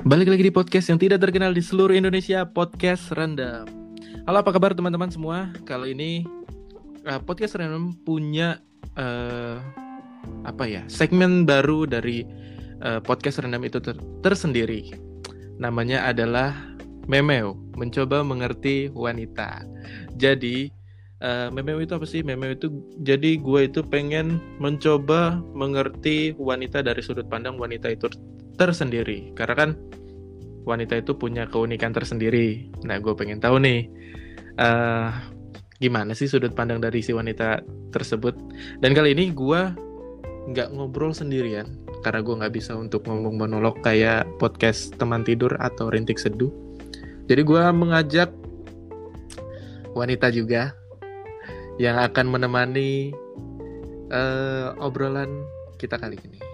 Balik lagi di podcast yang tidak terkenal di seluruh Indonesia, podcast Random. Halo, apa kabar teman-teman semua? Kali ini uh, podcast Random punya uh, apa ya? Segmen baru dari uh, podcast Random itu ter tersendiri. Namanya adalah Memeo, mencoba mengerti wanita. Jadi uh, Memeo itu apa sih? Memeo itu jadi gue itu pengen mencoba mengerti wanita dari sudut pandang wanita itu tersendiri karena kan wanita itu punya keunikan tersendiri nah gue pengen tahu nih uh, gimana sih sudut pandang dari si wanita tersebut dan kali ini gue nggak ngobrol sendirian karena gue nggak bisa untuk ngomong monolog kayak podcast teman tidur atau rintik seduh jadi gue mengajak wanita juga yang akan menemani uh, obrolan kita kali ini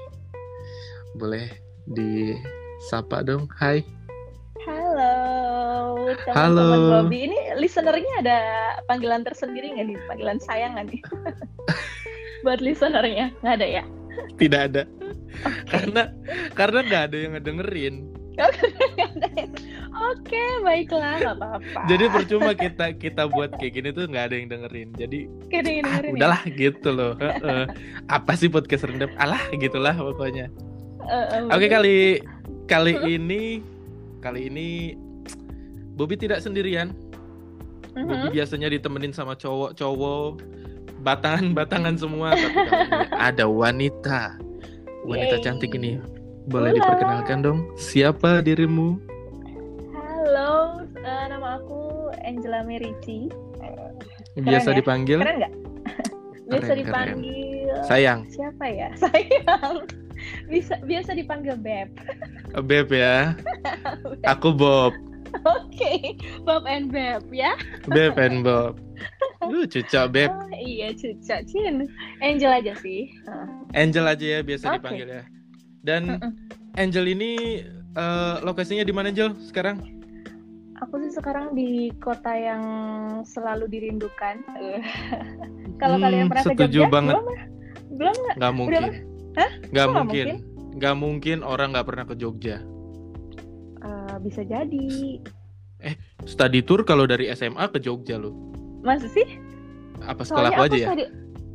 boleh disapa dong. Hai. Halo, teman-teman Halo. Bobby. Ini listenernya ada panggilan tersendiri nggak nih? Panggilan sayang nggak nih? Buat listenernya nggak ada ya? Tidak ada. Karena karena nggak ada yang ngedengerin. Oke, baiklah, nggak apa-apa. Jadi percuma kita kita buat kayak gini tuh nggak ada yang dengerin. Jadi dengerin, ah, dengerin ya. udahlah gitu loh. Apa sih podcast rendam? Alah gitulah pokoknya. Eh, Oke Bobby. kali kali ini kali ini Bobby tidak sendirian. Mhm. Bobby biasanya ditemenin sama cowok-cowok batangan-batangan semua tapi ada wanita wanita Yeay. cantik ini boleh Halo. diperkenalkan dong siapa dirimu Halo, eh, nama aku Angela Merici. biasa ya? dipanggil Keren nggak? Biasa Keren, dipanggil sayang siapa ya? Sayang. Bisa biasa dipanggil Beb. Beb ya aku Bob Oke, Bob and Beb ya. Beb and Bob Duh cucok Beb Oh, iya cuca Cin. Angel aja sih. Heeh. Angel aja ya biasa Oke. dipanggil ya dan Mm-mm. Angel ini eh, lokasinya di mana Angel sekarang Aku sih sekarang di kota yang selalu dirindukan. Kalau Hmm, kalian pernah ke setuju Jogja, banget. belum? ya? Belum nggak? nggak mungkin? Hah? nggak mungkin nggak mungkin orang nggak pernah ke Jogja Eh, bisa jadi. study tour kalau dari SMA ke Jogja loh. Masa sih? Apa Soalnya sekolahku aku aja ya? study,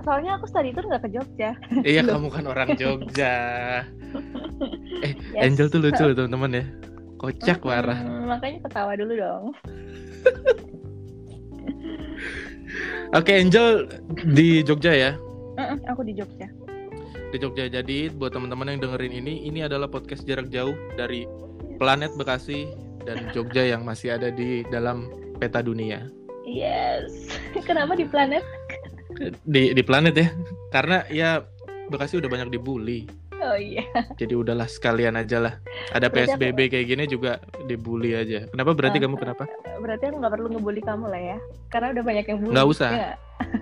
soalnya aku study tour nggak ke Jogja. Iya kamu kan orang Jogja. Eh Yes. Angel tuh lucu loh teman-teman ya. Kocak parah. Hmm, makanya ketawa dulu dong. Oke Angel di Jogja ya. Mm-mm, aku di Jogja. Di Jogja jadi buat teman-teman yang dengerin ini ini adalah podcast jarak jauh dari planet Bekasi dan Jogja yang masih ada di dalam peta dunia. Yes. Kenapa di planet? Di di planet ya. Karena ya Bekasi udah banyak dibully. Oh iya. Jadi udahlah sekalian aja lah. Ada PSBB kayak gini juga dibully aja. Kenapa berarti Ah. kamu kenapa? Berarti aku nggak perlu ngebully kamu lah ya. Karena udah banyak yang bully. Nggak usah. Ya?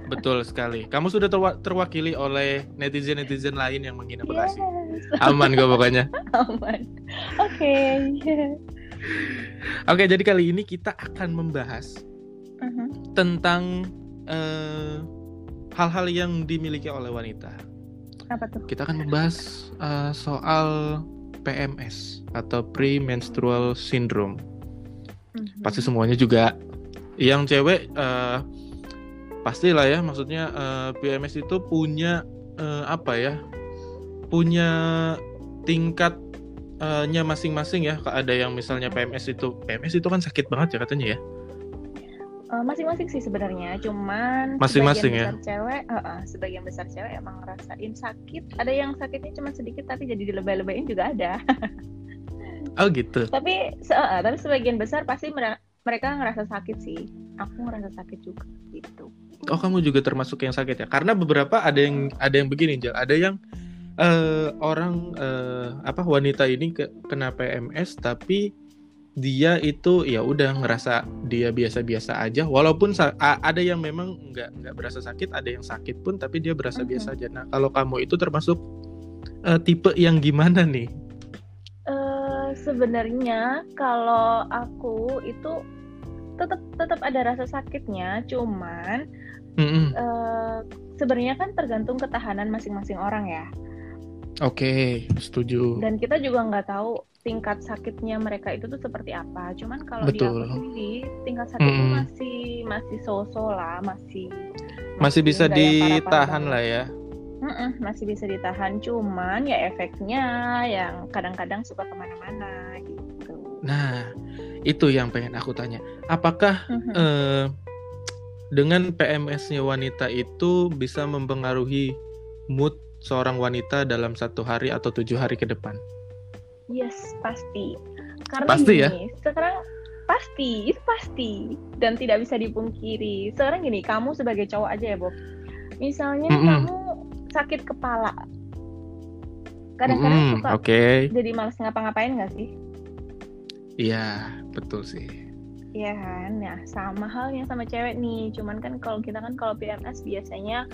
Betul sekali. Kamu sudah terwa- terwakili oleh netizen-netizen lain yang menghina Bekasi. Yes. Aman gue pokoknya. Aman. Oke. Oke, jadi kali ini kita akan membahas Mhm. tentang eh, hal-hal yang dimiliki oleh wanita. Apa tuh? Kita akan membahas eh, soal PMS atau premenstrual syndrome. Mhm. Pasti semuanya juga yang cewek eh, pastilah ya, maksudnya eh, PMS itu punya eh, apa ya? Punya tingkat eh, nya masing-masing ya. Ada yang misalnya PMS itu PMS itu kan sakit banget ya katanya ya. Eh, masing-masing sih sebenarnya, cuman Masing-masing sebagian ya? cewek, eh, eh, sebagian besar cewek emang ngerasain sakit. Ada yang sakitnya cuma sedikit tapi jadi dilebay-lebayin juga ada. Oh gitu. tapi se- eh, tapi sebagian besar pasti mere- mereka ngerasa sakit sih. Aku ngerasa sakit juga gitu. Oh kamu juga termasuk yang sakit ya? Karena beberapa ada yang ada yang begini Jel. Ada yang eh, orang eh, apa wanita ini ke, kena PMS tapi dia itu ya udah ngerasa dia biasa-biasa aja. Walaupun ada yang memang nggak nggak berasa sakit, ada yang sakit pun tapi dia berasa Mhm. biasa aja. Nah kalau kamu itu termasuk eh, tipe yang gimana nih? Eh sebenarnya kalau aku itu tetap tetap ada rasa sakitnya, cuman Mm-mm. eh sebenarnya kan tergantung ketahanan masing-masing orang ya. Oke, setuju. Dan kita juga nggak tahu tingkat sakitnya mereka itu tuh seperti apa. Cuman kalau di aku sendiri tingkat sakitnya Mm-mm. masih masih so-so lah, masih Masih bisa yang parah-parah ditahan lah ya. Mm-mm, masih bisa ditahan. Cuman ya efeknya yang kadang-kadang suka ke mana-mana gitu. Nah, itu yang pengen aku tanya. Apakah Mhm. eh, dengan PMS-nya wanita itu bisa mempengaruhi mood seorang wanita dalam satu hari atau tujuh hari ke depan? Yes, pasti. Karena Pasti ya? gini, sekarang pasti, itu pasti dan tidak bisa dipungkiri. Sekarang gini, kamu sebagai cowok aja ya, Bob. Misalnya Mm-mm. kamu sakit kepala. Kadang-kadang Mm-mm, suka Oke, jadi malas ngapa-ngapain nggak sih? Iya betul sih. Iya kan, ya sama halnya sama cewek nih. Cuman kan kalau kita kan kalau PMS biasanya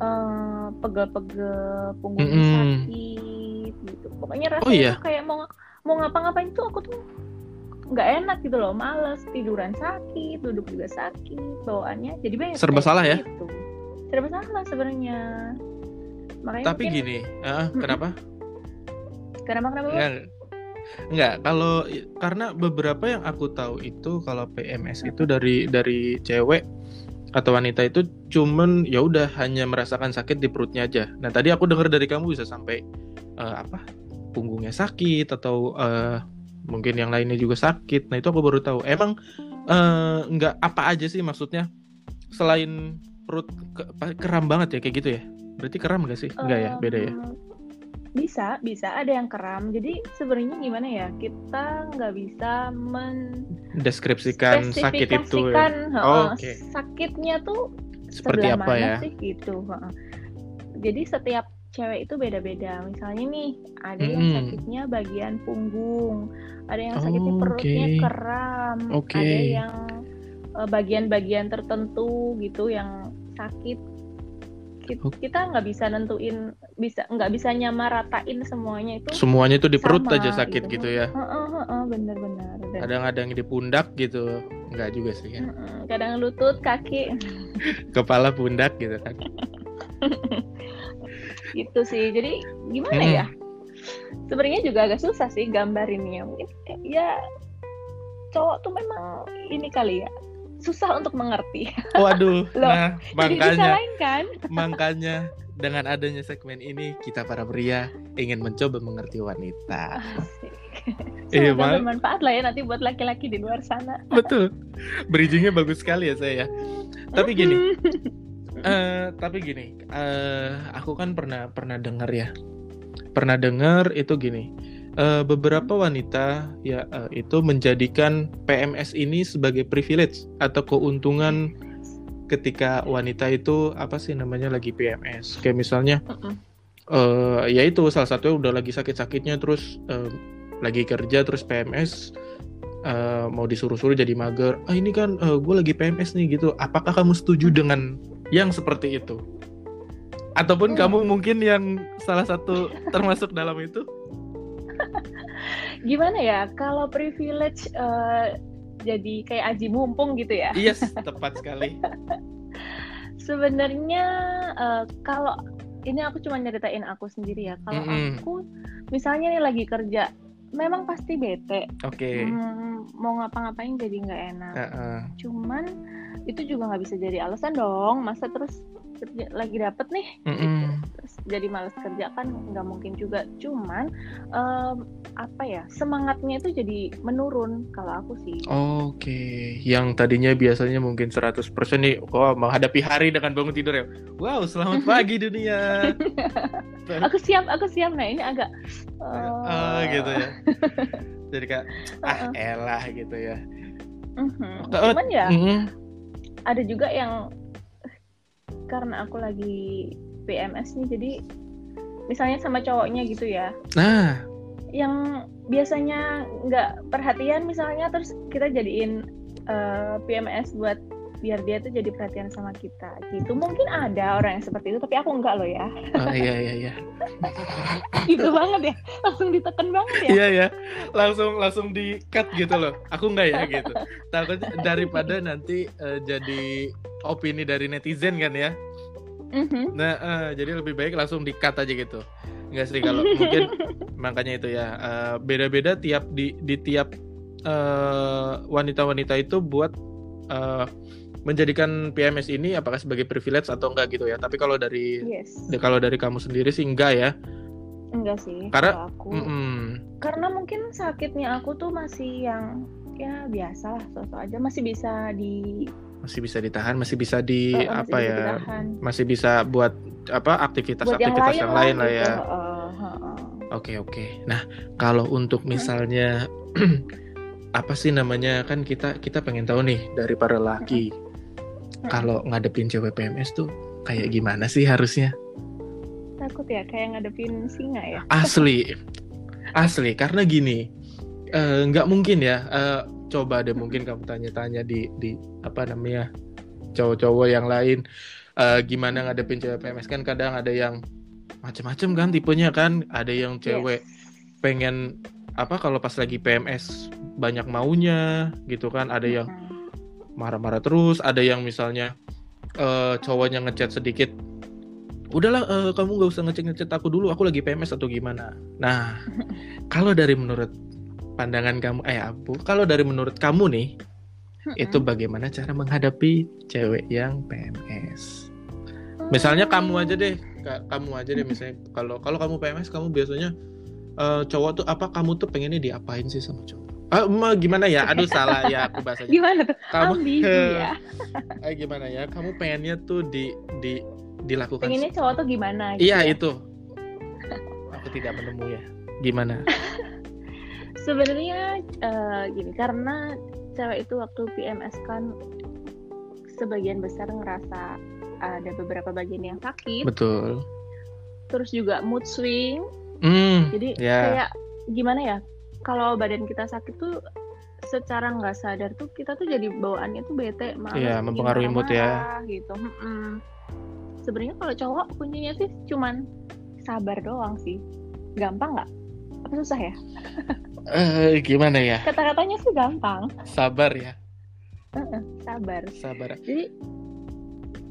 eh, pegel-pegel, punggungnya Mm-mm. sakit gitu. Pokoknya rasanya Oh, iya? tuh kayak mau mau ngapa-ngapain tuh aku tuh nggak enak gitu loh, males tiduran sakit, duduk juga sakit, bawaannya jadi bete. Serba salah ya? Gitu. Serba salah sebenarnya. Makanya Tapi mungkin, gini, Mm-mm. kenapa? kenapa kenapa? Bob? Enggak. Kalau karena beberapa yang aku tahu itu kalau PMS itu dari dari cewek atau wanita itu cuman ya udah hanya merasakan sakit di perutnya aja. Nah tadi aku dengar dari kamu bisa sampai eh, apa punggungnya sakit atau eh, mungkin yang lainnya juga sakit. Nah itu aku baru tahu. Emang eh, enggak apa aja sih maksudnya selain perut ke- kram banget ya kayak gitu ya? Berarti kram nggak sih? Enggak ya, beda ya. Bisa, bisa ada yang kram. Jadi sebenarnya gimana ya? Kita nggak bisa Deskripsikan sakit itu. ya. Oh, oke. sakitnya tuh Seperti apa mana ya? sih gitu. Jadi setiap cewek itu beda-beda. Misalnya nih, ada yang Mm-mm. sakitnya bagian punggung, ada yang sakitnya Oh, perutnya oke. keram, Oke. ada yang eh, bagian-bagian tertentu gitu yang sakit. Kita nggak bisa nentuin, bisa nggak bisa nyamaratain semuanya itu. Semuanya itu di perut Sama, aja sakit gitu. gitu ya. Bener-bener. Dan, Kadang ada yang di pundak gitu. Enggak juga sih ya. kadang lutut, kaki, Kepala pundak gitu kan. gitu sih. Jadi gimana Mm-mm. ya? Sebenarnya juga agak susah sih gambarinnya. Mungkin ya cowok tuh memang ini kali ya susah untuk mengerti. Waduh. Loh, nah, makanya kan? makanya dengan adanya segmen ini kita para pria ingin mencoba mengerti wanita. Asik. Iya, bermanfaat lah ya nanti buat laki-laki di luar sana. Betul. Bridgingnya bagus sekali ya saya. ya. Tapi gini, eh tapi gini, eh aku kan pernah pernah dengar ya, pernah dengar itu gini, eh, beberapa wanita ya eh, itu menjadikan PMS ini sebagai privilege atau keuntungan ketika wanita itu apa sih namanya lagi PMS, kayak misalnya Mm-mm. eh ya itu salah satunya udah lagi sakit-sakitnya terus eh, lagi kerja terus PMS eh, mau disuruh-suruh jadi mager. Ah ini kan gue lagi PMS nih gitu. Apakah kamu setuju dengan yang seperti itu? Ataupun Hmm. kamu mungkin yang salah satu termasuk dalam itu Gimana ya kalau privilege eh, jadi kayak aji mumpung gitu ya? yes tepat sekali Sebenarnya eh, kalau ini aku cuma nyeritain aku sendiri ya. Kalau Mm-mm. aku misalnya nih lagi kerja, memang pasti bete. oke Hmm, mau ngapa-ngapain jadi nggak enak. Heeh. Cuman itu juga nggak bisa jadi alasan dong. Masa terus kerja lagi dapet nih, Mm-mm. terus jadi males kerja kan nggak mungkin juga. Cuman em, apa ya semangatnya itu jadi menurun kalau aku sih. Oke, yang tadinya biasanya mungkin 100% nih, kok menghadapi hari dengan bangun tidur ya. Wow, selamat pagi dunia. Aku siap, aku siap. Nah ini agak. Oh, eh, gitu ya. Jadi kayak ah elah gitu ya. mhm. Oh, Cuman ya Mm-mm. ada juga yang karena aku lagi PMS nih jadi misalnya sama cowoknya gitu ya. Nah, yang biasanya nggak perhatian misalnya terus kita jadiin eh, PMS buat biar dia tuh jadi perhatian sama kita gitu mungkin ada orang yang seperti itu tapi aku enggak loh ya oh, iya iya iya. gitu banget ya langsung ditekan banget ya Iya ya. Langsung langsung di cut gitu loh. Aku enggak ya gitu. Takutnya daripada nanti eh, jadi opini dari netizen kan ya. Mhm. Nah, eh, jadi lebih baik langsung di cut aja gitu. Enggak sih kalau mungkin makanya itu ya eh, beda-beda tiap di di tiap eh, wanita-wanita itu buat eh, menjadikan PMS ini apakah sebagai privilege atau enggak gitu ya. Tapi kalau dari yes kalau dari kamu sendiri sih enggak ya. enggak sih Karena- aku Mm-mm. karena mungkin sakitnya aku tuh masih yang ya biasa lah sosok aja masih bisa di Masih bisa ditahan, masih bisa di eh, masih apa bisa ya? ditahan. Masih bisa buat apa aktivitas buat yang lain yang lah lain lah gitu. ya. Heeh. Oke oke. Nah kalau untuk misalnya apa sih namanya kan kita kita pengen tahu nih dari para laki kalau ngadepin cewek PMS tuh kayak gimana sih harusnya? takut ya kayak ngadepin singa ya Asli asli karena gini eh, nggak mungkin ya. eh, coba deh mungkin kamu tanya-tanya di di apa namanya cowok-cowok yang lain eh, gimana ngadepin cewek PMS kan kadang ada yang macem-macem kan tipenya kan ada yang cewek pengen apa kalau pas lagi PMS banyak maunya gitu kan ada yang Mm-mm. Marah-marah terus ada yang misalnya eh, cowoknya ngechat sedikit udahlah eh, kamu nggak usah ngechat ngechat aku dulu aku lagi PMS atau gimana? Nah kalau dari menurut pandangan kamu eh abu kalau dari menurut kamu nih itu bagaimana cara menghadapi cewek yang PMS misalnya kamu aja deh Ka- kamu aja deh misalnya kalau kalau kamu PMS kamu biasanya eh, cowok tuh apa kamu tuh pengennya diapain sih sama cowok Ah, ma- gimana ya? Aduh salah ya aku bahasanya. Gimana tuh? Kamu ambigu ya. Eh, gimana ya? Kamu pengennya tuh di di dilakukan pengennya cowok tuh gimana gitu iya ya? itu. Aku tidak menemu ya. Gimana? Sebenarnya eh, gini karena cewek itu waktu PMS kan sebagian besar ngerasa ada beberapa bagian yang sakit. Betul. Terus juga mood swing. Hmm jadi ya. kayak gimana ya kalau badan kita sakit tuh secara nggak sadar tuh kita tuh jadi bawaannya tuh bete malas Iya, mempengaruhi mood ya. gitu Mm-mm. sebenarnya kalau cowok kuncinya sih cuman sabar doang sih. Gampang nggak? Apa susah ya? Eh gimana ya? Kata-katanya sih gampang. Sabar ya. Sabar. Sabar. Jadi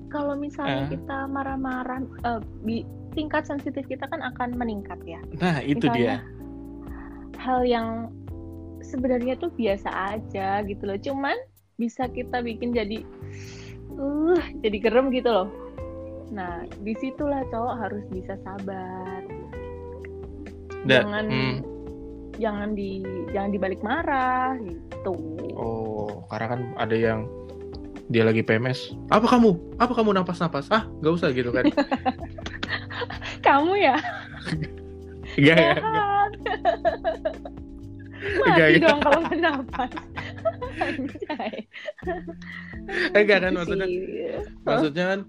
kalau misalnya Eh. kita marah-marah eh, bi- tingkat sensitif kita kan akan meningkat ya. Nah itu dia. Misalnya, hal yang sebenarnya tuh biasa aja gitu loh. Cuman bisa kita bikin jadi uh jadi gerem gitu loh. Nah di situlah cowok harus bisa sabar. Dan- jangan hmm. jangan di jangan dibalik marah gitu. Oh karena kan ada yang dia lagi PMS apa kamu? Apa kamu napas napas ah nggak usah gitu kan. Kamu ya Enggak ya enggak. Enggak, mati enggak. dong kalau bernapas Anjay. enggak kan maksudnya Serius. maksudnya kan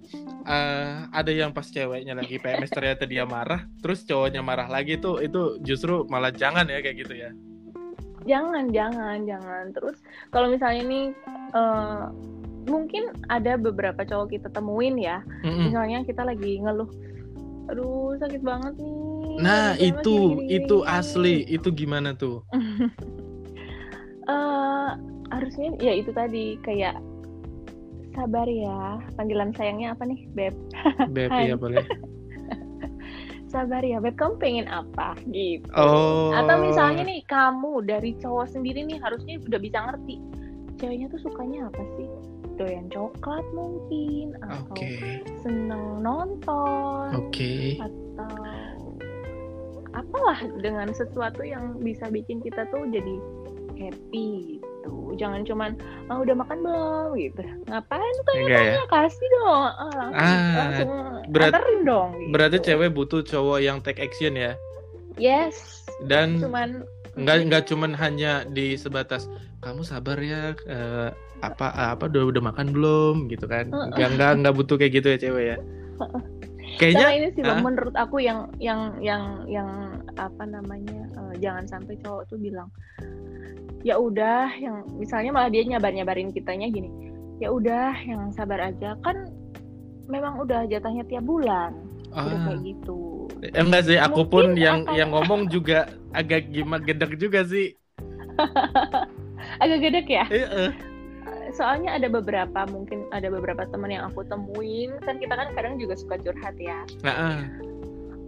eh, ada yang pas ceweknya lagi PMS ternyata dia marah terus cowoknya marah lagi tuh itu justru malah jangan ya kayak gitu ya jangan jangan jangan terus kalau misalnya nih eh, mungkin ada beberapa cowok kita temuin ya Mm-mm. misalnya kita lagi ngeluh aduh sakit banget nih. Nah itu gini, itu gini." asli. Itu gimana tuh? Eh, harusnya ya itu tadi kayak sabar ya panggilan sayangnya apa nih beb? Beb ya boleh. Sabar ya beb kamu pengen apa? Gitu. Oh. Atau misalnya nih kamu dari cowok sendiri nih harusnya udah bisa ngerti ceweknya tuh sukanya apa sih doyan coklat mungkin atau seneng nonton oke. atau apalah dengan sesuatu yang bisa bikin kita tuh jadi happy gitu. Jangan cuman ah udah makan belum? gitu. Ngapain tuh enggak ya? tanya kasih dong. Ah, langsung, Ah, langsung berat- anterin dong gitu. berarti cewek butuh cowok yang take action ya? Yes. Dan cuman nggak nggak cuman hanya di sebatas kamu sabar ya eh, apa apa udah udah makan belum? gitu kan. Nggak nggak nggak butuh kayak gitu ya cewek ya. Kayaknya ini sih ah. menurut aku yang yang yang yang apa namanya eh, jangan sampai cowok tuh bilang ya udah yang misalnya malah dia nyabar nyabarin kitanya gini ya udah yang sabar aja. Kan memang udah jatahnya tiap bulan udah ah, kayak gitu. Eh, enggak sih aku pun Mungkin yang akan- yang ngomong juga agak gimana gedek juga sih. Agak gedek ya? Eh, eh. soalnya ada beberapa mungkin ada beberapa teman yang aku temuin. Kan kita kan kadang juga suka curhat ya. Nah, ah.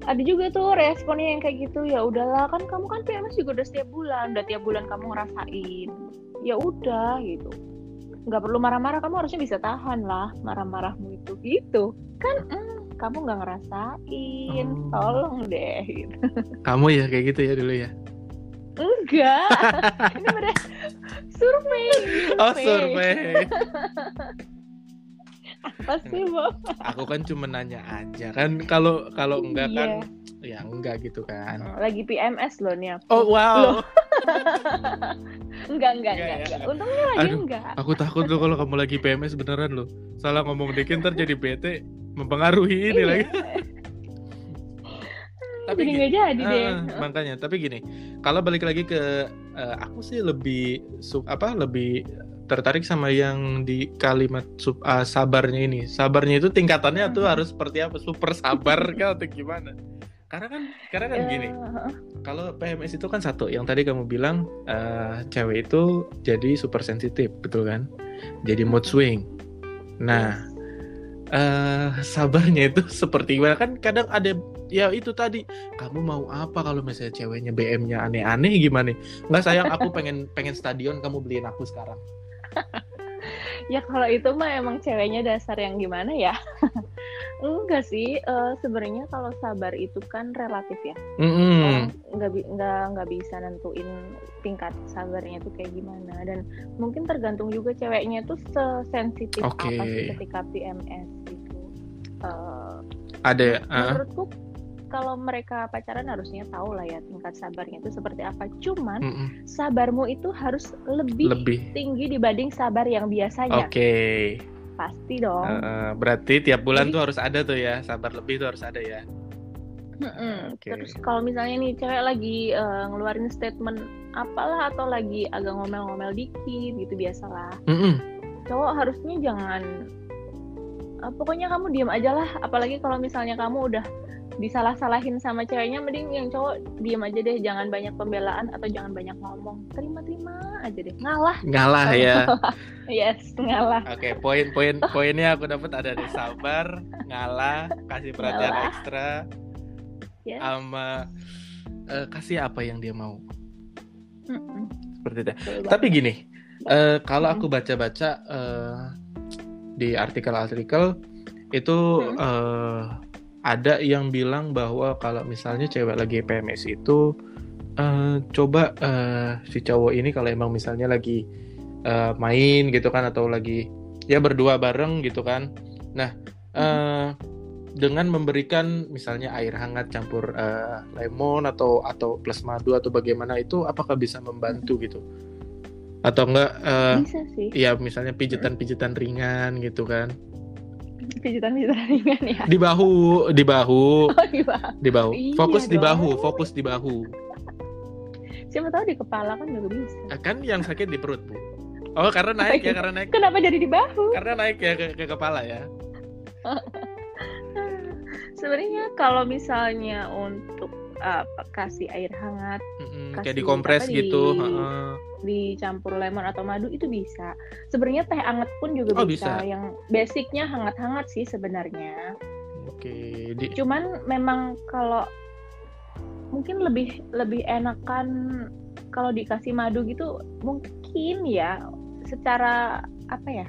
ada juga tuh responnya yang kayak gitu ya udahlah kan kamu kan PMS juga udah setiap bulan udah tiap bulan kamu ngerasain. Ya udah gitu. Nggak perlu marah-marah kamu harusnya bisa tahan lah marah-marahmu itu gitu. Kan mm, kamu nggak ngerasain Oh. tolong deh gitu. Kamu ya kayak gitu ya dulu ya. enggak ini bener survei Oh survei. apa sih Bob? Aku kan cuma nanya aja kan kalau kalau enggak Iya. kan ya enggak gitu kan. lagi PMS loh nih aku Oh wow. enggak enggak Enggak enggak, ya, enggak. enggak. untungnya lagi Aduh. enggak Aku takut loh kalau kamu lagi PMS beneran loh. Salah ngomong dikit ntar jadi bete mempengaruhi ini Iya. lagi. Tapi jadi gini, nggak jadi deh. Ah, makanya. Tapi gini kalau balik lagi ke eh, aku sih lebih su- apa lebih tertarik sama yang di kalimat sub, ah, sabarnya ini. Sabarnya itu tingkatannya tuh Hmm. harus seperti apa? Super sabar kah atau gimana? Karena kan karena kan Eh, gini kalau PMS itu kan satu yang tadi kamu bilang eh, cewek itu jadi super sensitif betul kan? Jadi mood swing. Nah eh sabarnya itu seperti gimana? Kan kadang ada ya itu tadi kamu mau apa kalau misalnya ceweknya BM-nya aneh-aneh gimana nggak sayang aku pengen pengen stadion kamu beliin aku sekarang. Ya kalau itu mah emang ceweknya dasar yang gimana ya enggak sih eh, sebenarnya kalau sabar itu kan relatif ya. Orang nggak nggak nggak bisa nentuin tingkat sabarnya itu kayak gimana. Dan mungkin tergantung juga ceweknya tuh sesensitif Oke. apa sih ketika PMS gitu. Eh, ada ah, menurutku kalau mereka pacaran harusnya tahu lah ya tingkat sabarnya itu seperti apa. Cuman mm-mm. sabarmu itu harus lebih, lebih. tinggi dibanding sabar yang biasanya. Oke pasti dong Eh, berarti tiap bulan Jadi- tuh harus ada tuh ya sabar lebih tuh harus ada ya Mm-mm. Oke. Terus kalau misalnya nih cewek lagi eh, ngeluarin statement apalah atau lagi agak ngomel-ngomel dikit gitu biasalah. Mm-mm. Cowok harusnya jangan eh, pokoknya kamu diam aja lah apalagi kalau misalnya kamu udah disalah-salahin sama ceweknya mending yang cowok diam aja deh jangan banyak pembelaan atau jangan banyak ngomong terima-terima aja deh ngalah ngalah ya yes ngalah Oke, poin-poin poinnya aku dapat ada di sabar, ngalah, kasih perhatian Ngalah. ekstra, Yes. sama eh, kasih apa yang dia mau. Mm-mm. Seperti itu. Betul Tapi banget. gini, eh, kalau aku baca-baca eh, di artikel-artikel itu Hmm. eh, ada yang bilang bahwa kalau misalnya cewek lagi PMS itu eh, coba eh, si cowok ini kalau emang misalnya lagi eh, main gitu kan atau lagi ya berdua bareng gitu kan. Nah, eh, dengan memberikan misalnya air hangat campur eh, lemon atau atau plus madu atau bagaimana itu apakah bisa membantu gitu? Atau enggak eh, bisa sih ya misalnya pijitan-pijitan ringan gitu kan. Pijitan-pijitan ringan ya Di bahu, di bahu, oh iya di bahu. Iya Fokus di dong. bahu, fokus di bahu. siapa tahu di kepala kan juga bisa Eh, Kan yang sakit di perut, Bu. Oh, karena naik ya, karena naik kenapa jadi di bahu karena naik ya ke, ke kepala ya. sebenarnya kalau misalnya untuk apa kasih air hangat Mm-mm, Kasih kayak dikompres apa, di- gitu, heeh. Dicampur lemon atau madu itu bisa sebenarnya teh hangat pun juga Oh, bisa. bisa. yang basicnya hangat-hangat sih sebenarnya Oke, di cuman memang kalau mungkin lebih lebih enakan kalau dikasih madu gitu mungkin ya secara apa ya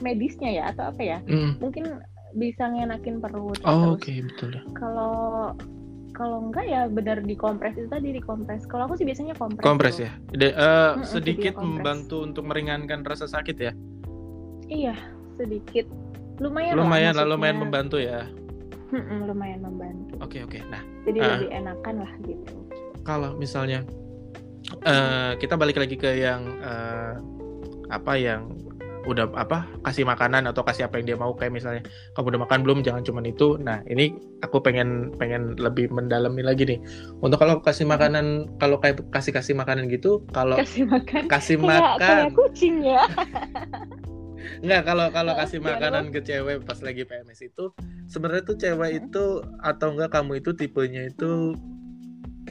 medisnya ya atau apa ya Mm. mungkin bisa ngenakin perut Oh, oke, betul ya. kalau kalau enggak ya benar dikompres itu tadi dikompres kalau aku sih biasanya kompres Kompres tuh. ya. De- eh, Mm-mm, sedikit membantu untuk meringankan rasa sakit ya. iya sedikit lumayan lumayan lah, lah lumayan membantu ya. Mm-mm, lumayan membantu Oke, oke. Nah, jadi Ah. lebih enakan lah gitu kalau misalnya eh kita balik lagi ke yang eh, apa yang udah apa kasih makanan atau kasih apa yang dia mau kayak misalnya kamu udah makan belum? Jangan cuman itu. Nah ini aku pengen pengen lebih mendalami lagi nih. Untuk kalau kasih makanan kalau kayak kasih kasih makanan gitu kalau kasih makan? kasih makan kayak kucing ya? Nggak kalau kalau kasih makanan ke cewek pas lagi PMS itu sebenarnya tuh cewek itu atau enggak kamu itu tipenya itu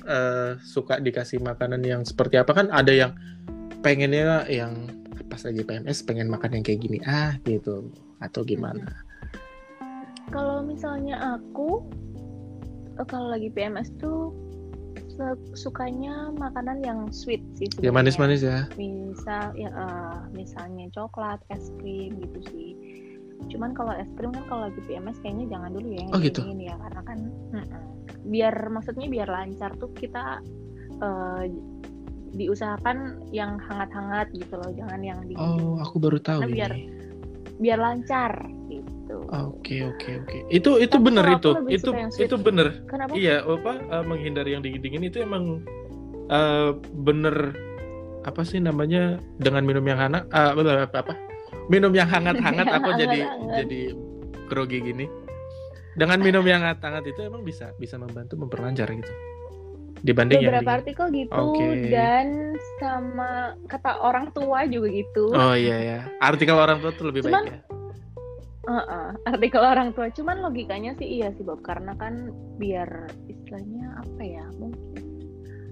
eh, suka dikasih makanan yang seperti apa? Kan ada yang pengennya yang pas lagi PMS pengen makan yang kayak gini ah gitu atau gimana kalau misalnya aku kalau lagi PMS tuh sukanya makanan yang sweet sih Ya sebenarnya. manis-manis ya. misal ya eh, misalnya coklat es krim gitu sih cuman kalau es krim kan kalau lagi PMS kayaknya jangan dulu ya yang Oh, gitu? dingin ya karena kan mm-mm. biar maksudnya biar lancar tuh kita eh, diusahakan yang hangat-hangat gitu loh jangan yang dingin Oh, aku baru tahu Karena biar- ini. biar lancar gitu Oke, oke, oke. Itu itu Tapi bener itu. Itu itu bener. kenapa Iya, apa eh, menghindari yang dingin-dingin itu emang eh, bener apa sih namanya dengan minum yang hangat eh, apa, apa apa minum yang hangat-hangat aku jadi jadi grogi gini. Dengan minum yang hangat-hangat itu emang bisa bisa membantu memperlancar gitu. Dibanding yang beberapa dingin. artikel gitu Oke. dan sama kata orang tua juga gitu Oh iya ya. Artikel orang tua tuh lebih Cuman- baik ya. Heeh, artikel orang tua. Cuman logikanya sih iya sih Bob, karena kan biar istilahnya apa ya, mungkin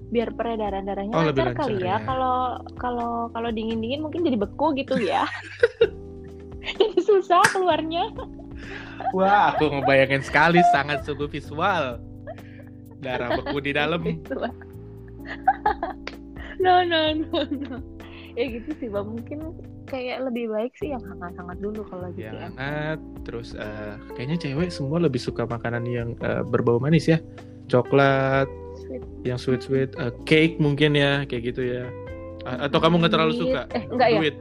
biar peredaran darahnya Oh, lebih lancar kali lancar, ya. ya. Kalau kalau kalau dingin dingin mungkin jadi beku gitu ya. jadi susah keluarnya. Wah, aku ngebayangin sekali sangat sungguh visual. Darah beku di dalam. Gitu no no no no. Ya gitu sih Bob. Mungkin kayak lebih baik sih yang hangat-hangat dulu kalau lagi yang hangat terus eh, kayaknya cewek semua lebih suka makanan yang eh, berbau manis ya coklat Sweet. yang sweet sweet eh, cake mungkin ya kayak gitu ya atau kamu nggak terlalu suka Eh, enggak ya? duit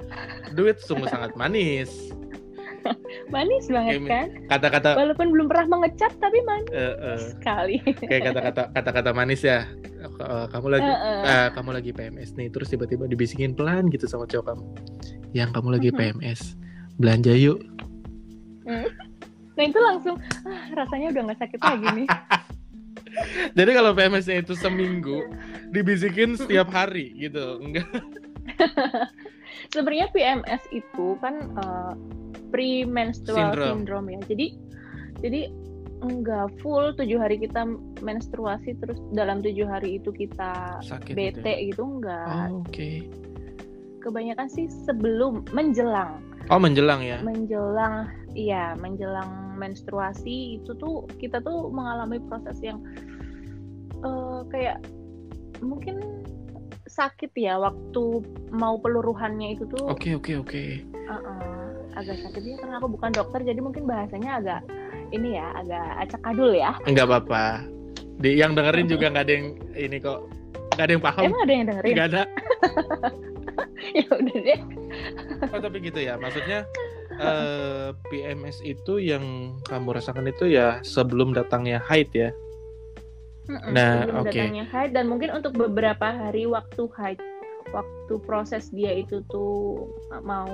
duit sungguh sangat manis Manis banget Kayak- kan? kata-kata Walaupun belum pernah mengecap tapi manis eh, eh, sekali. kayak kata-kata kata-kata manis ya Eh, kamu lagi Heeh. eh, kamu lagi PMS nih terus tiba-tiba dibisikin pelan gitu sama cowok kamu yang kamu lagi. PMS belanja yuk Nah itu langsung ah, rasanya udah nggak sakit lagi nih. Jadi kalau PMS-nya itu seminggu dibisikin setiap hari gitu, enggak? Sebenarnya PMS itu kan eh, premenstrual Syndrome. syndrome. ya. Jadi jadi enggak full tujuh hari kita menstruasi terus dalam tujuh hari itu kita Sakit bete gitu. ya? gitu enggak. Oh, Oke. Kebanyakan sih sebelum menjelang Oh menjelang ya? menjelang iya menjelang menstruasi itu tuh kita tuh mengalami proses yang eh, kayak mungkin sakit ya waktu mau peluruhannya itu tuh Oke oke oke. uh-uh, agak sakit ya karena aku bukan dokter jadi mungkin bahasanya agak ini ya agak acak-adul ya Enggak apa-apa. Di yang dengerin juga nggak ada yang ini kok. Nggak ada yang paham. emang ada yang dengerin Nggak ada. ya udah deh Oh, tapi gitu ya. Maksudnya eh, PMS itu yang kamu rasakan itu ya sebelum datangnya haid ya. Mm-mm, Nah, sebelum oke. datangnya haid dan mungkin untuk beberapa hari waktu haid waktu proses dia itu tuh mau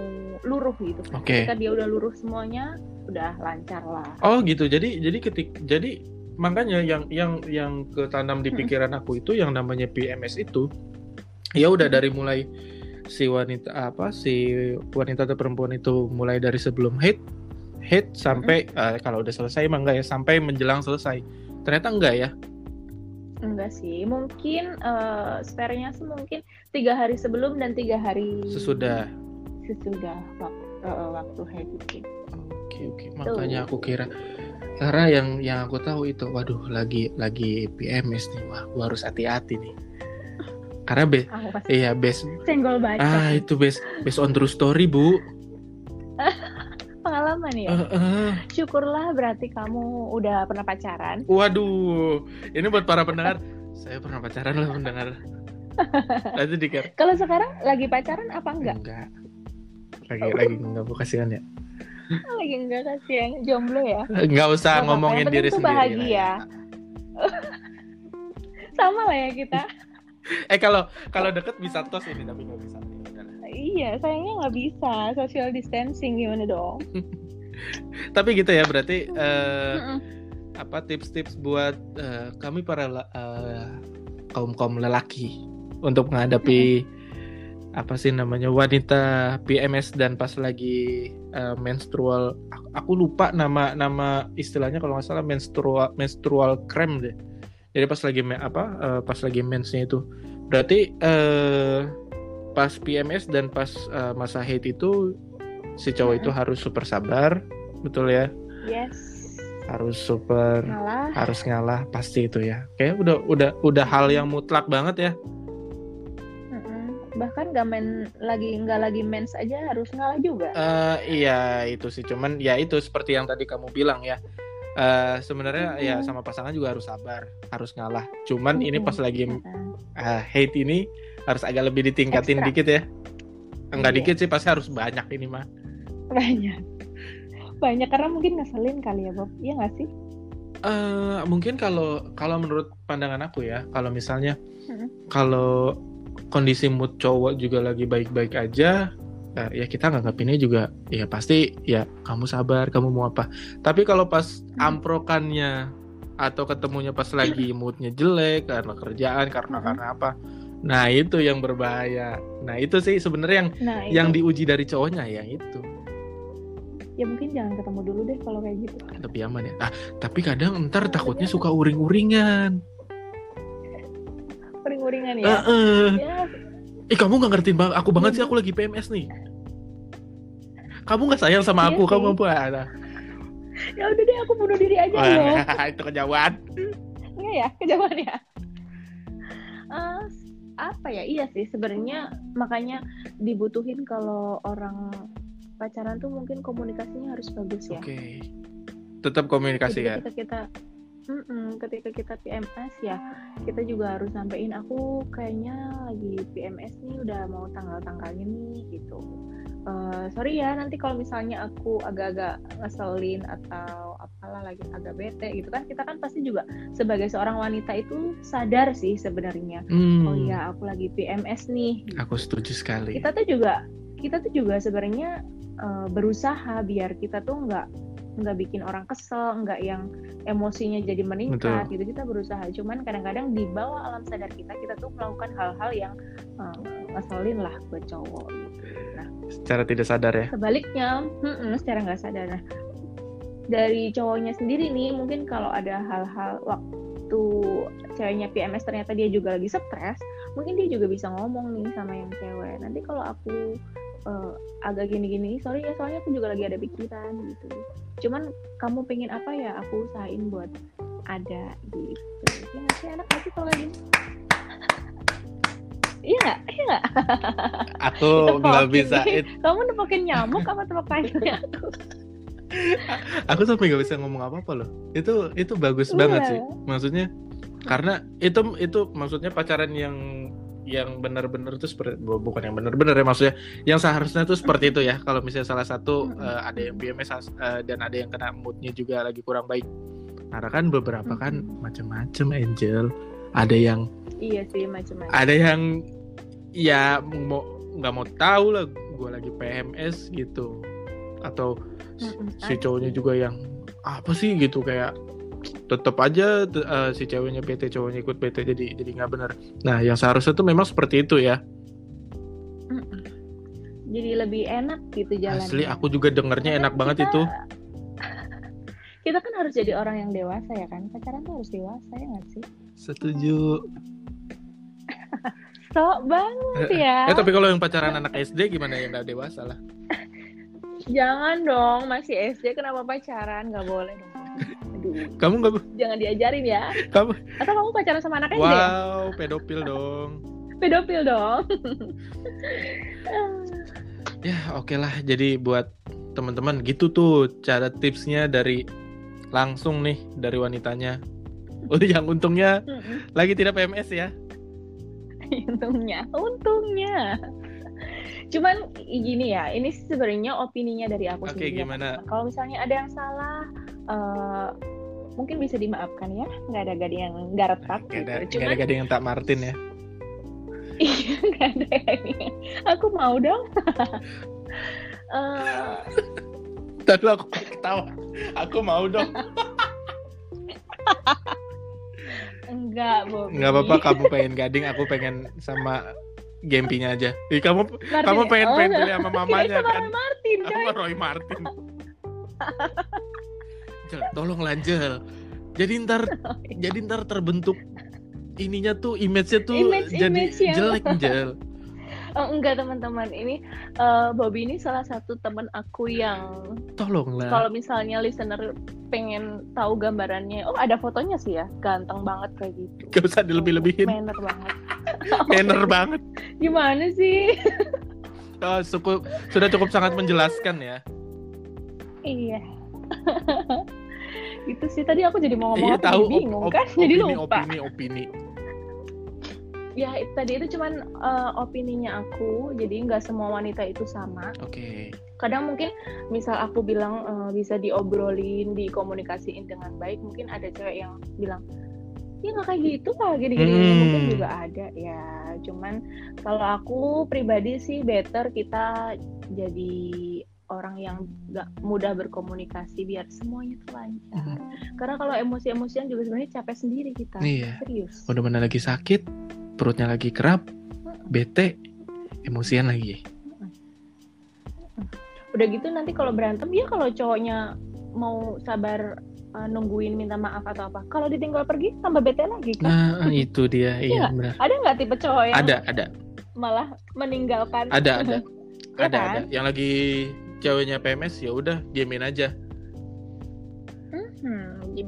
luruh gitu Oke. ketika dia udah luruh semuanya udah lancar lah Oh gitu. Jadi jadi ketik jadi makanya yang yang yang ketanam di Mm-mm. pikiran aku itu yang namanya PMS itu ya udah dari mulai si wanita apa si wanita atau perempuan itu mulai dari sebelum haid haid sampai eh, kalau udah selesai emang enggak ya sampai menjelang selesai. Ternyata enggak ya. Enggak sih mungkin eh spare-nya sih mungkin tiga hari sebelum dan tiga hari Sesudah. sesudah waktu, waktu haid Oke oke. Makanya aku kira karena yang yang aku tahu itu waduh lagi lagi PMS nih. Wah, gua harus hati-hati nih. Karena be iya senggol baca Ah itu based based on true story bu. Pengalaman ya Eh, eh. syukurlah berarti kamu udah pernah pacaran Waduh, ini buat para pendengar. Saya pernah pacaran loh pendengar. Dikira kalau sekarang lagi pacaran apa enggak enggak. Lagi lagi enggak bu kasihan ya. lagi enggak kasihan jomblo ya Enggak usah ngomongin diri sendiri. bahagia. lah ya. sama lah ya kita Eh kalau kalau deket bisa tos ini tapi nggak bisa. Ya iya sayangnya nggak bisa. Social distancing gimana dong? Tapi gitu ya berarti eh, Mm-mm. apa tips-tips buat eh, kami para kaum kaum lelaki untuk menghadapi apa sih namanya wanita PMS dan pas lagi eh, menstrual. Aku, aku lupa nama nama istilahnya kalau nggak salah menstrual menstrual cream deh. Jadi pas lagi apa eh, pas lagi mensnya itu. Berarti eh, pas PMS dan pas eh, masa haid itu si cowok itu harus super sabar betul ya? Yes. Harus super ngalah. harus ngalah pasti itu ya. Kayak udah udah udah hal yang mutlak banget ya. Bahkan nggak main lagi nggak lagi mens aja harus ngalah juga. Eh iya itu sih. Cuman ya itu seperti yang tadi kamu bilang ya. Eh sebenarnya ya Mm-mm. sama pasangan juga harus sabar harus ngalah. Cuman ini pas lagi eh, hate ini harus agak lebih ditingkatin Ekstra. dikit ya. Enggak Iya. dikit sih pasti harus banyak ini mah. Banyak. Banyak karena mungkin ngeselin kali ya Bob. Iya nggak sih? Eh mungkin kalau kalau menurut pandangan aku ya kalau misalnya Mm-mm. kalau kondisi mood cowok juga lagi baik-baik aja eh, ya kita nganggapinnya juga ya pasti ya kamu sabar kamu mau apa. Tapi kalau pas amprokannya atau ketemunya pas lagi moodnya jelek karena kerjaan karena karena apa nah itu yang berbahaya nah itu sih sebenarnya yang nah itu yang diuji dari cowoknya yang itu ya mungkin jangan ketemu dulu deh kalau kayak gitu lebih aman ya ah tapi kadang ntar takutnya suka uring-uringan uring-uringan ya Heeh. ya Eh kamu nggak ngertiin bang, aku banget sih aku lagi PMS nih. Kamu nggak sayang sama Iya aku, kamu sih. apa? Nah, ya udah deh aku bunuh diri aja loh Wah, itu kejauhan. Enggak ya, kejauhan ya. Eh, apa ya? Iya sih sebenarnya makanya dibutuhin kalau orang pacaran tuh mungkin komunikasinya harus bagus ya. Oke. Tetap komunikasi ya. Ketika kita Mm-mm, ketika kita PMS ya kita juga harus sampein aku kayaknya lagi PMS nih udah mau tanggal-tanggalnya nih gitu. Eh, sorry ya nanti kalau misalnya aku agak-agak ngeselin atau apalah lagi agak bete gitu kan kita kan pasti juga sebagai seorang wanita itu sadar sih sebenarnya Hmm, oh iya aku lagi PMS nih Aku setuju sekali. kita tuh juga kita tuh juga sebenarnya eh, berusaha biar kita tuh nggak nggak bikin orang kesel nggak yang emosinya jadi meningkat gitu kita berusaha. Cuman kadang-kadang di bawah alam sadar kita kita tuh melakukan hal-hal yang ngeselin lah buat cowok gitu. Nah Secara tidak sadar ya. sebaliknya mm-mm, secara nggak sadar. Nah dari cowoknya sendiri nih mungkin kalau ada hal-hal waktu ceweknya PMS ternyata dia juga lagi stres mungkin dia juga bisa ngomong nih sama yang cewek. Nanti kalau aku eh, agak gini-gini. Sorry ya soalnya aku juga lagi ada pikiran gitu. Cuman kamu pengen apa ya aku usahain buat ada gitu. Ya nggak sih? Anak pasti kalau gini iya nggak? Iya nggak? Aku nggak bisa. it- kamu nepokin nyamuk apa tangannya aku aku sampai nggak bisa ngomong apa apa loh. Itu itu bagus Iya. banget sih. Maksudnya karena itu itu maksudnya pacaran yang yang benar-benar tuh seperti bu- bukan yang benar-benar ya maksudnya yang seharusnya tuh seperti itu ya. Kalau misalnya salah satu eh, ada yang PMS eh, dan ada yang kena moodnya juga lagi kurang baik. Karena kan beberapa kan Mm-mm. macam-macam Angel. Ada yang iya sih macam-macam ada yang ya mau nggak mau tahu lah gue lagi PMS gitu. Atau si- Mm-mm, si cowoknya juga yang apa sih? gitu kayak tetap aja eh, si ceweknya bete cowoknya ikut bete jadi jadi nggak benar nah yang seharusnya tuh memang seperti itu ya. Jadi lebih enak gitu jalannya. Asli aku juga dengernya Karena enak banget kita- itu. Kita kan harus jadi orang yang dewasa ya kan? Pacaran tuh harus dewasa ya nggak sih? Setuju. Sok banget ya. eh tapi kalau yang pacaran anak SD gimana? Yang udah dewasa lah. Jangan dong masih SD kenapa pacaran? Nggak boleh dong aduh. Kamu nggak jangan diajarin ya. Kamu? Atau kamu pacaran sama anak SD? Ya? wow pedofil dong. Pedofil dong. Ya oke lah. Jadi buat teman-teman gitu tuh cara tipsnya dari langsung nih dari wanitanya. Oh yang untungnya lagi tidak PMS ya. Untungnya untungnya cuman gini ya ini sebenarnya opininya dari aku Oke, sendiri gimana? kalau misalnya ada yang salah eh, mungkin bisa dimaafkan ya. Nggak ada gading yang nggak retak Gak ada, gitu. gak ada cuman gading yang tak Martin ya? Iya nggak ada gading aku mau dong. Eh, Tadi aku ketawa. Aku mau dong. Enggak Bobby nggak apa-apa kamu pengen gading aku pengen sama Gempinya aja. Ih, kamu Martin kamu ya? pengen Oh, pengen pilih sama mamanya sama kan? Roy Martin coy sama Roy Martin. Jel, tolong lanjut jadi ntar jadi ntar terbentuk ininya tuh image-nya tuh Image- jadi image jelek Jel Oh, enggak teman-teman, ini uh, Bobby ini salah satu teman aku yang Tolonglah. kalau misalnya listener pengen tahu gambarannya, oh ada fotonya sih ya, ganteng banget kayak gitu. Gak usah dilebih-lebihin. Manner banget. Manner banget. Gimana sih? Oh, suku, sudah cukup sangat menjelaskan ya. iya. itu sih tadi aku jadi mau ngomong Iya tahu. bingung op- kan, op- jadi opini, lupa. Opini, opini. Ya tadi itu cuman uh, opininya aku, jadi nggak semua wanita itu sama. Oke. kadang mungkin misal aku bilang eh, bisa diobrolin dikomunikasiin dengan baik mungkin ada cewek yang bilang ya nggak kayak gitu lah gini gini Hmm. mungkin juga ada ya cuman kalau aku pribadi sih better kita jadi orang yang nggak mudah berkomunikasi biar semuanya tuh lancar karena kalau emosi-emosian juga sebenarnya capek sendiri kita Iya. serius Udah mana lagi sakit, perutnya lagi kerap, bete, emosian lagi. udah gitu nanti kalau berantem ya kalau cowoknya mau sabar uh, nungguin minta maaf atau apa kalau ditinggal pergi tambah bete lagi kan Nah, itu dia. Iya, benar. ada nggak tipe cowok yang Ada, ada, malah meninggalkan ada, ada. Ya ada, kan? ada. Yang lagi ceweknya PMS ya udah diemin aja.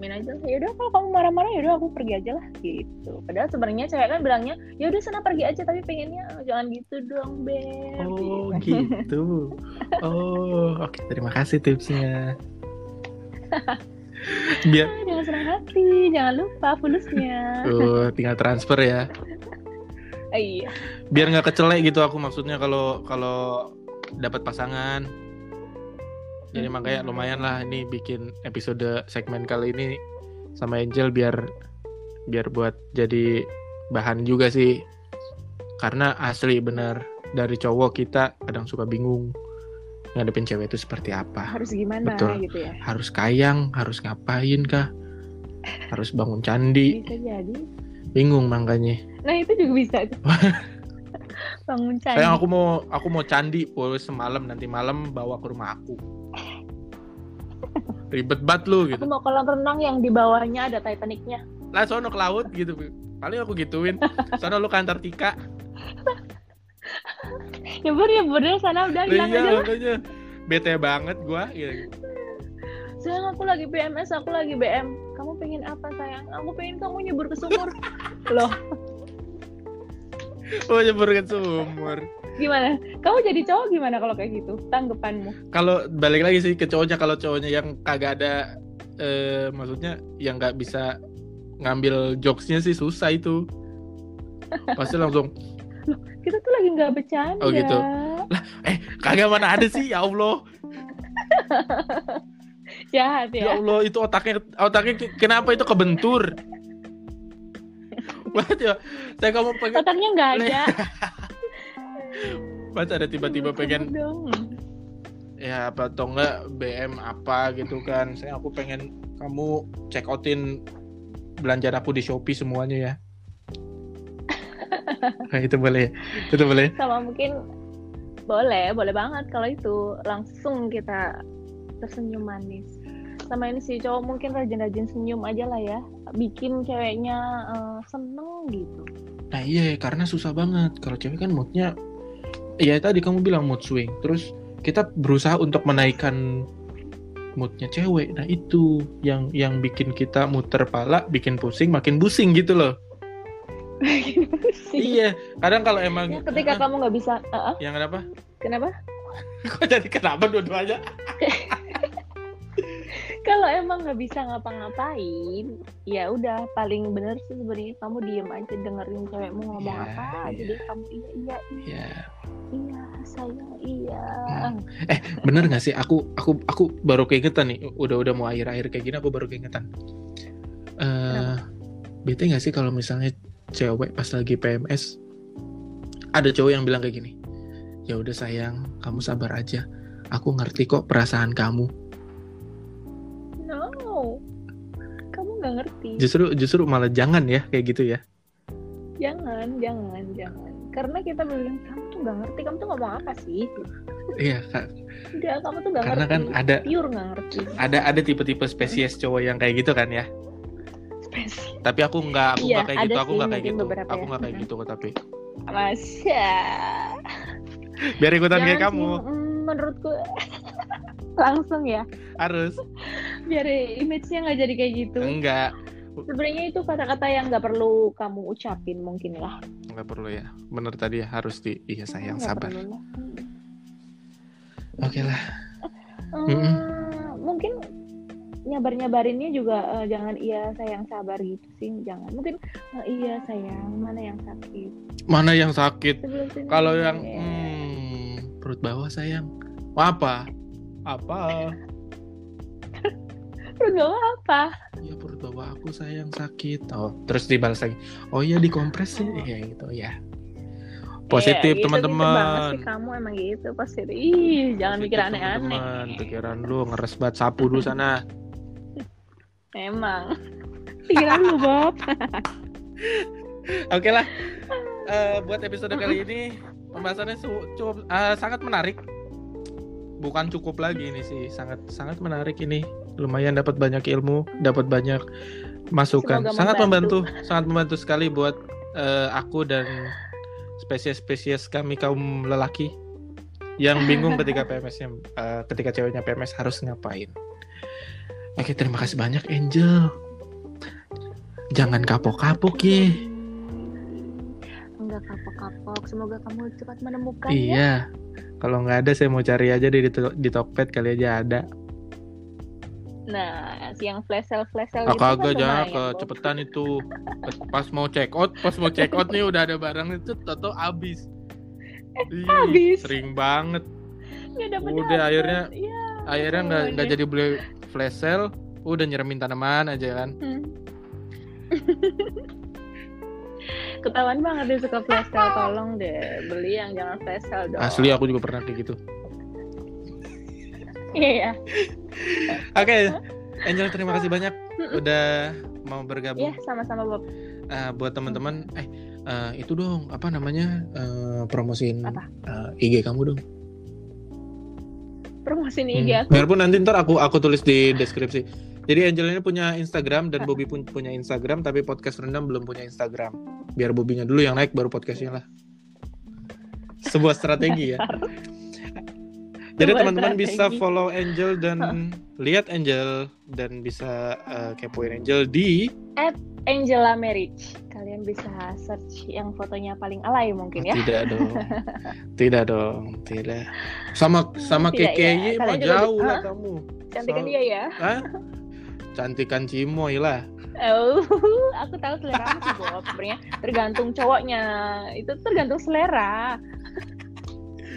Jamin aja ya udah kalau kamu marah-marah ya udah aku pergi aja lah gitu padahal sebenarnya cewek kan bilangnya ya udah sana pergi aja tapi pengennya "Oh, jangan gitu dong beb Oh, Gitu. gitu. Oh, oke. Terima kasih tipsnya. Biar Ah, jangan senang hati jangan lupa fulusnya tuh tinggal transfer ya. Iya Biar nggak kecelek gitu aku maksudnya kalau kalau dapat pasangan. Jadi makanya lumayan lah ini bikin episode segmen kali ini sama Angel biar biar buat jadi bahan juga sih. Karena asli bener dari cowok kita kadang suka bingung ngadepin cewek itu seperti apa. harus gimana Betul. gitu ya Harus kayang, harus ngapain kah? Harus bangun candi, bisa jadi bingung makanya. nah itu juga bisa tuh. bangun candi Sayang aku mau aku mau candi pul semalam nanti malam bawa ke rumah aku. Ribet banget lu gitu. aku mau kolam renang yang di bawahnya ada Titanicnya Lah sono ke laut gitu. Paling aku gituin. Sono lu ke Antartika. ya bur ya deh, sana udah hilang iya aja makanya bete banget gua gitu. sayang aku lagi PMS aku lagi BM kamu pengen apa sayang aku pengen kamu nyebur ke sumur loh Oh nyebur ke sumur. Gimana kamu jadi cowok gimana kalau kayak gitu tanggapanmu Kalau balik lagi sih ke cowoknya kalau cowoknya yang kagak ada eh maksudnya yang nggak bisa ngambil jokesnya sih susah itu. Pasti langsung kita tuh lagi nggak bercanda Oh, gitu. eh kagak mana ada sih ya Allah. jahat Ya ya Allah itu otaknya otaknya ke- kenapa itu kebentur? Buat ya, saya kamu pengen, otaknya nggak ada buat ada tiba-tiba pengen dong. Ya apa atau enggak BM apa gitu kan. Saya aku pengen kamu check outin belanjaan aku di Shopee semuanya ya. Nah, itu boleh, itu boleh. sama mungkin boleh boleh banget kalau itu. Langsung kita tersenyum manis. Sama ini sih cowok mungkin rajin-rajin senyum aja lah ya. Bikin ceweknya eh, seneng gitu. Nah iya karena susah banget. Kalau cewek kan moodnya ya tadi kamu bilang mood swing. Terus kita berusaha untuk menaikkan moodnya cewek. Nah itu yang yang bikin kita muter pala bikin pusing makin pusing gitu loh. Iya kadang kalau emang Ya, ketika Ah, kamu nggak bisa eh, eh, yang kenapa? Kenapa? Kok jadi kenapa dua-duanya? Kalau emang nggak bisa ngapa-ngapain ya udah paling bener sih sebenarnya kamu diem aja dengerin cewekmu ngomong Ya, apa iya. jadi kamu iya iya ya iya. sayang iya. Hmm. bener nggak sih? Aku aku aku baru keingetan nih. Udah udah mau akhir akhir kayak gini aku baru keingetan. Eh bete nggak sih kalau misalnya cewek pas lagi PMS ada cowok yang bilang kayak gini ya udah sayang kamu sabar aja. Aku ngerti kok perasaan kamu. No. Kamu nggak ngerti. Justru justru malah jangan ya kayak gitu ya. Jangan jangan jangan. Karena kita bilang kamu tuh nggak ngerti kamu tuh ngomong apa sih iya Kak. udah kamu tuh nggak karena ngerti kan ada pure nggak ngerti ada ada tipe-tipe spesies cowok yang kayak gitu kan ya depresi. Tapi aku nggak, aku Iya, nggak kayak ada gitu, aku sih nggak kayak gitu, aku ya. nggak kayak gitu kok tapi. Masya. Biar ikutan kayak Jangan kamu, sih, mm, menurutku langsung ya. harus. Biar image-nya nggak jadi kayak gitu. Enggak, Sebenarnya itu kata-kata yang nggak perlu kamu ucapin mungkin lah. Nggak perlu ya. Bener tadi ya, harus di, iya sayang Nggak sabar. lah. Oke lah. Hmm, Mm-mm. Mungkin nyabar-nyabarinnya juga eh, jangan iya sayang sabar gitu sih, jangan. Mungkin eh, iya sayang mana yang sakit. Mana yang sakit? Kalau yang ya. hmm, perut bawah sayang. Apa? Apa? Terus nggak apa? Ya perut bawah aku sayang sakit. Oh, terus dibalas lagi. Oh iya dikompres sih. Iya gitu ya. Positif Iya, gitu, gitu banget teman-teman. sih kamu emang gitu positif. Ih, jangan mikir aneh-aneh. Pikiran lu ngeres banget sapu dulu sana. Emang. Pikiran lu, Bob. Oke lah. Eh, buat episode kali ini pembahasannya cukup eh, sangat menarik. Bukan cukup lagi ini sih, sangat sangat menarik ini. Lumayan dapat banyak ilmu, dapat banyak masukan. Semoga sangat membantu. membantu, sangat membantu sekali buat eh, aku dan spesies-spesies kami kaum lelaki yang bingung ketika PMS-nya eh, ketika ceweknya PMS harus ngapain. Oke, terima kasih banyak Angel. Jangan kapok-kapok ya. Enggak kapok-kapok. Semoga kamu cepat menemukan ya. Iya. Kalau nggak ada saya mau cari aja di di Tokped kali aja ada. Nah, si yang flash sale flash sale Ah, gitu kan kagak kecepetan itu. Pas mau check out, pas mau check out nih udah ada barang itu toto abis. Ih, habis. Sering banget. Dapet Udah, dapet. akhirnya- Iya. Akhirnya nggak nggak jadi beli flash sale, udah nyeremin tanaman aja kan. Hmm. Ketahuan banget dia suka flash sale. Tolong deh beli yang jangan flash sale dong. Asli aku juga pernah kayak gitu. Iya. Oke, Angel terima kasih banyak udah mau Iya, bergabung. sama-sama Bob. Eh, buat teman-teman, eh eh, itu dong apa namanya eh, promosiin Apa? eh, IG kamu dong. Promosiin Hmm. IG aku. Biarpun nanti ntar aku aku tulis di deskripsi. Jadi Angel ini punya Instagram dan Bobby pun punya Instagram, tapi podcast rendam belum punya Instagram. Biar Bobbynya dulu yang naik, baru podcastnya lah. Sebuah strategi ya. Jadi teman-teman bisa follow Angel dan lihat Angel dan bisa eh, kepoin Angel di Angela Marriage. Kalian bisa search yang fotonya paling alay mungkin ya. tidak dong, tidak dong, tidak. Sama sama Tidak, KKY ya. juga jauh lah kamu. Cantik kan So- dia ya. Hah? Cantikan Cimoy lah. Oh, aku tahu selera sih Bob. Sebenarnya tergantung cowoknya. Itu tergantung selera.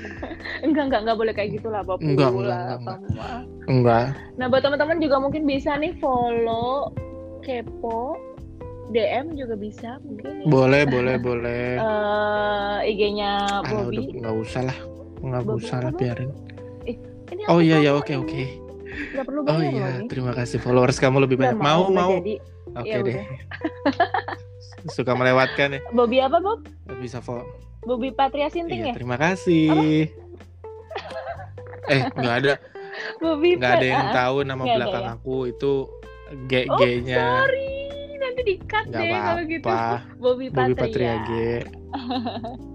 enggak enggak enggak boleh kayak gitulah Bob. Enggak, enggak, enggak, mah. Enggak. Nah, buat teman-teman juga mungkin bisa nih follow kepo DM juga bisa mungkin ya. Boleh, boleh, boleh. Eh, IG-nya udah Bobby. nggak usah lah, nggak Bobby usah lah biarin. Ini Oh iya ya, promoin. oke oke. Perlu Oh iya, ini. terima kasih followers kamu lebih banyak. Mau nggak mau. jadi. Oke Ya deh. Suka melewatkan ya. Bobby apa Bob? Bisa follow. Bobby Patria Sinting Iya, ya? terima kasih. Eh, nggak ada Bobby nggak ada yang ah, tahu nama ada belakang ya? aku itu G Oh, G-nya. sorry. Nanti di-cut Nggak deh kalau gitu. apa-apa. Bobby Bobby Patria. Patria G.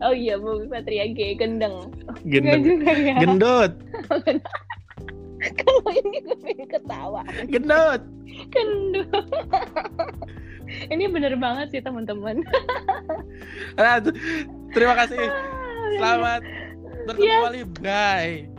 Oh iya, Bobby Patria G gendeng. Gendeng. juga ya. Gendut. Kalau ini gue pengen ketawa. Gendut. Gendut. ini bener banget sih teman-teman. Ah, t- Terima kasih. Ah, Selamat bertemu Yes. kembali. Bye.